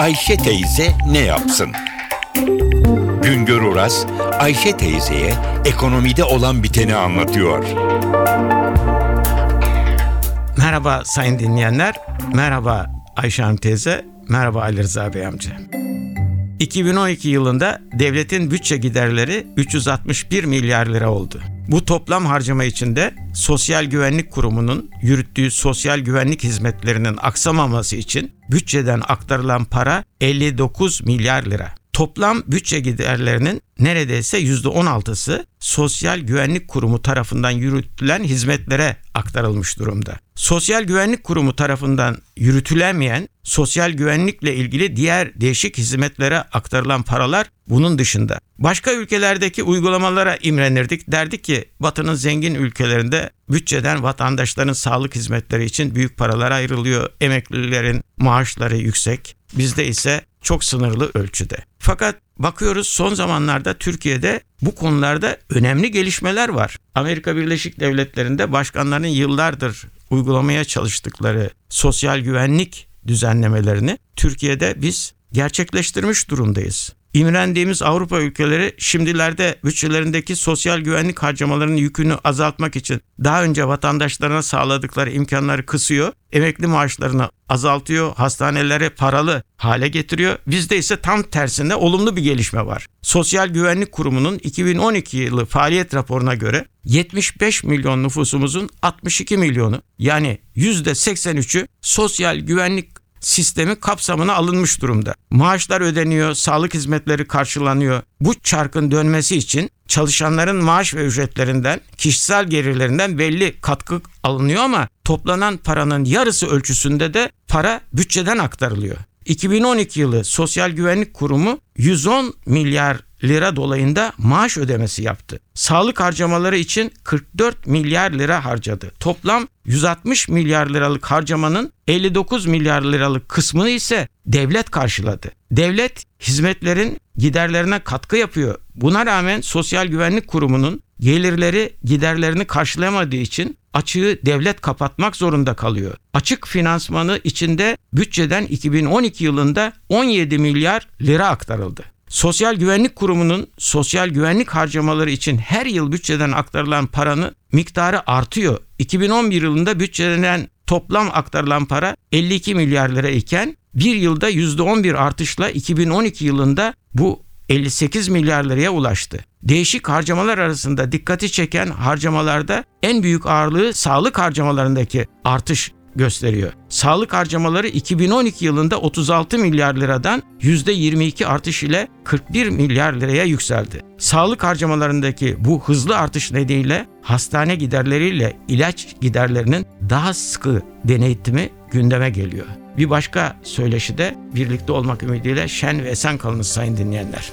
Ayşe teyze ne yapsın? Güngör Oras, Ayşe teyzeye ekonomide olan biteni anlatıyor. Merhaba sayın dinleyenler, merhaba Ayşe Hanım teyze, merhaba Ali Rıza Bey amca. 2012 yılında devletin bütçe giderleri 361 milyar lira oldu. Bu toplam harcama içinde Sosyal Güvenlik Kurumu'nun yürüttüğü sosyal güvenlik hizmetlerinin aksamaması için bütçeden aktarılan para 59 milyar lira. Toplam bütçe giderlerinin neredeyse %16'sı Sosyal Güvenlik Kurumu tarafından yürütülen hizmetlere aktarılmış durumda. Sosyal Güvenlik Kurumu tarafından yürütülemeyen sosyal güvenlikle ilgili diğer değişik hizmetlere aktarılan paralar bunun dışında. Başka ülkelerdeki uygulamalara imrenirdik. Derdik ki Batı'nın zengin ülkelerinde bütçeden vatandaşların sağlık hizmetleri için büyük paralar ayrılıyor. Emeklilerin maaşları yüksek. Bizde ise çok sınırlı ölçüde. Fakat bakıyoruz son zamanlarda Türkiye'de bu konularda önemli gelişmeler var. Amerika Birleşik Devletleri'nde başkanların yıllardır uygulamaya çalıştıkları sosyal güvenlik düzenlemelerini Türkiye'de biz gerçekleştirmiş durumdayız. İmrendiğimiz Avrupa ülkeleri şimdilerde bütçelerindeki sosyal güvenlik harcamalarının yükünü azaltmak için daha önce vatandaşlarına sağladıkları imkanları kısıyor, emekli maaşlarını azaltıyor, hastaneleri paralı hale getiriyor. Bizde ise tam tersinde olumlu bir gelişme var. Sosyal Güvenlik Kurumu'nun 2012 yılı faaliyet raporuna göre 75 milyon nüfusumuzun 62 milyonu yani %83'ü sosyal güvenlik sistemi kapsamına alınmış durumda. Maaşlar ödeniyor, sağlık hizmetleri karşılanıyor. Bu çarkın dönmesi için çalışanların maaş ve ücretlerinden, kişisel gelirlerinden belli katkı alınıyor ama toplanan paranın yarısı ölçüsünde de para bütçeden aktarılıyor. 2012 yılı Sosyal Güvenlik Kurumu 110 milyar lira dolayında maaş ödemesi yaptı. Sağlık harcamaları için 44 milyar lira harcadı. Toplam 160 milyar liralık harcamanın 59 milyar liralık kısmını ise devlet karşıladı. Devlet hizmetlerin giderlerine katkı yapıyor. Buna rağmen Sosyal Güvenlik Kurumu'nun gelirleri giderlerini karşılayamadığı için açığı devlet kapatmak zorunda kalıyor. Açık finansmanı içinde bütçeden 2012 yılında 17 milyar lira aktarıldı. Sosyal Güvenlik Kurumu'nun sosyal güvenlik harcamaları için her yıl bütçeden aktarılan paranın miktarı artıyor. 2011 yılında bütçeden toplam aktarılan para 52 milyar lira iken bir yılda %11 artışla 2012 yılında bu 58 milyar liraya ulaştı. Değişik harcamalar arasında dikkati çeken harcamalarda en büyük ağırlığı sağlık harcamalarındaki artış gösteriyor. Sağlık harcamaları 2012 yılında 36 milyar liradan %22 artış ile 41 milyar liraya yükseldi. Sağlık harcamalarındaki bu hızlı artış nedeniyle hastane giderleriyle ilaç giderlerinin daha sıkı denetimi gündeme geliyor. Bir başka söyleşi de birlikte olmak ümidiyle şen ve esen kalınız sayın dinleyenler.